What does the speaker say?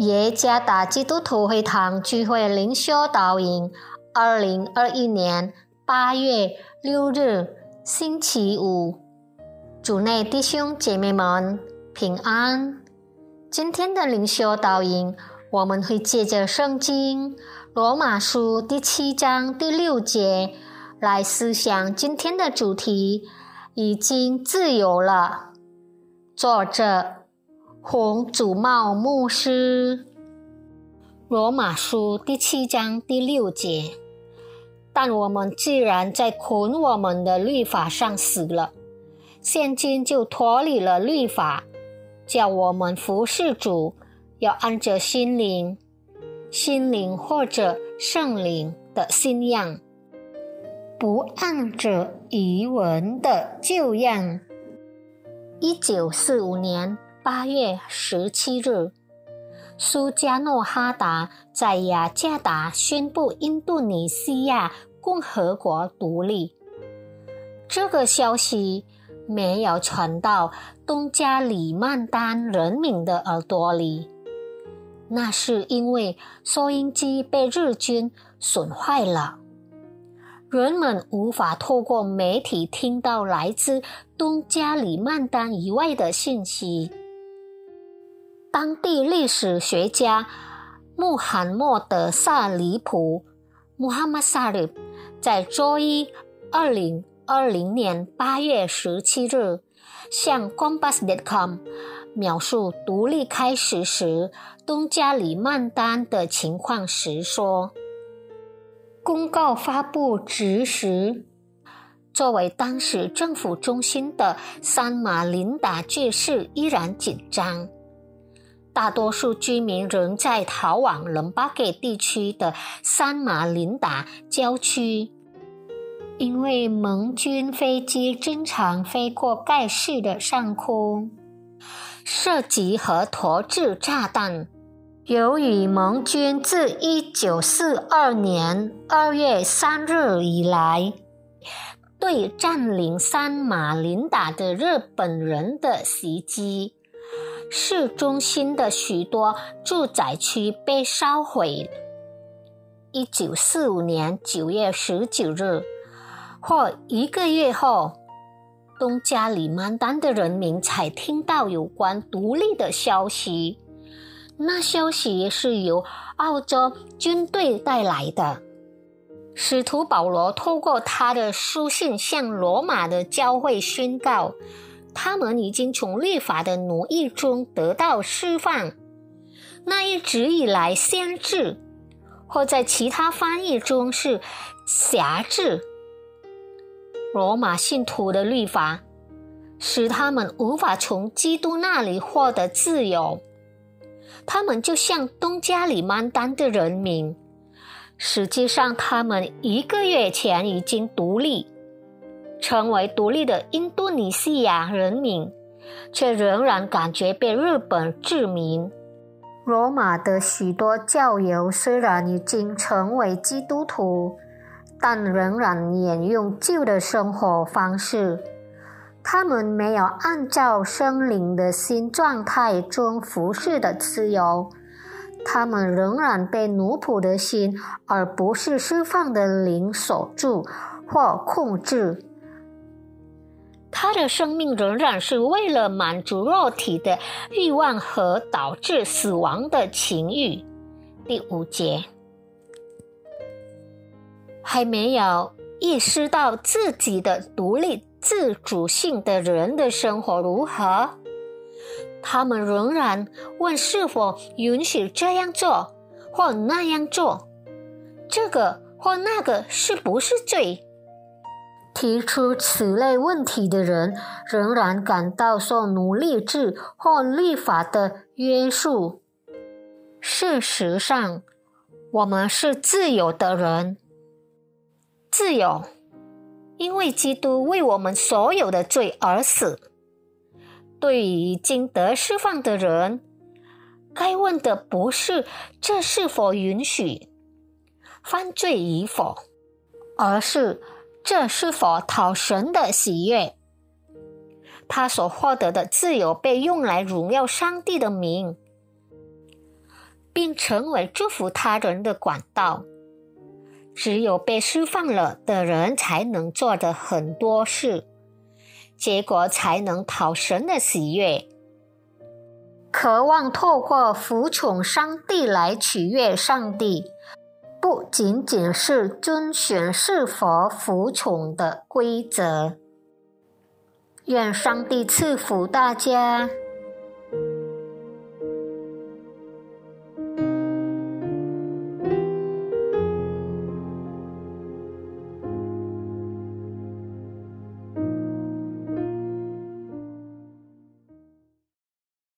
耶加达基督徒会堂聚会灵修导引，二零二一年八月六日星期五，主内弟兄姐妹们平安。今天的灵修导引，我们会借着圣经罗马书第七章第六节来思想今天的主题：已经自由了。作者。洪祖茂牧师，罗马书第七章第六节。但我们既然在捆我们的律法上死了，现今就脱离了律法，叫我们服侍主，要按着心灵、心灵或者圣灵的信仰，不按着遗文的旧样。一九四五年。八月十七日，苏加诺哈达在雅加达宣布印度尼西亚共和国独立。这个消息没有传到东加里曼丹人民的耳朵里，那是因为收音机被日军损坏了。人们无法透过媒体听到来自东加里曼丹以外的信息。当地历史学家穆罕默德萨里普穆罕默萨里在周一二零二零年八月十七日向 Compass.com 描述独立开始时东加里曼丹的情况时说：“公告发布之时，作为当时政府中心的三马林达爵士依然紧张。”大多数居民仍在逃往伦巴给地区的三马林达郊区，因为盟军飞机经常飞过盖世的上空，射击和投掷炸弹。由于盟军自一九四二年二月三日以来对占领三马林达的日本人的袭击。市中心的许多住宅区被烧毁。一九四五年九月十九日，或一个月后，东加里曼丹的人民才听到有关独立的消息。那消息是由澳洲军队带来的。使徒保罗透过他的书信向罗马的教会宣告。他们已经从律法的奴役中得到释放。那一直以来限制，或在其他翻译中是辖制，罗马信徒的律法，使他们无法从基督那里获得自由。他们就像东加里曼丹的人民，实际上他们一个月前已经独立。成为独立的印度尼西亚人民，却仍然感觉被日本殖民。罗马的许多教友虽然已经成为基督徒，但仍然沿用旧的生活方式。他们没有按照生灵的新状态中服侍的自由，他们仍然被奴仆的心，而不是释放的灵锁住或控制。他的生命仍然是为了满足肉体的欲望和导致死亡的情欲。第五节，还没有意识到自己的独立自主性的人的生活如何，他们仍然问是否允许这样做或那样做，这个或那个是不是罪？提出此类问题的人仍然感到受奴隶制或律法的约束。事实上，我们是自由的人。自由，因为基督为我们所有的罪而死。对于已经得释放的人，该问的不是这是否允许犯罪与否，而是。这是否讨神的喜悦？他所获得的自由被用来荣耀上帝的名。并成为祝福他人的管道。只有被释放了的人，才能做的很多事，结果才能讨神的喜悦。渴望透过服从上帝来取悦上帝，不仅仅是遵循是否服从的规则。愿上帝赐福大家。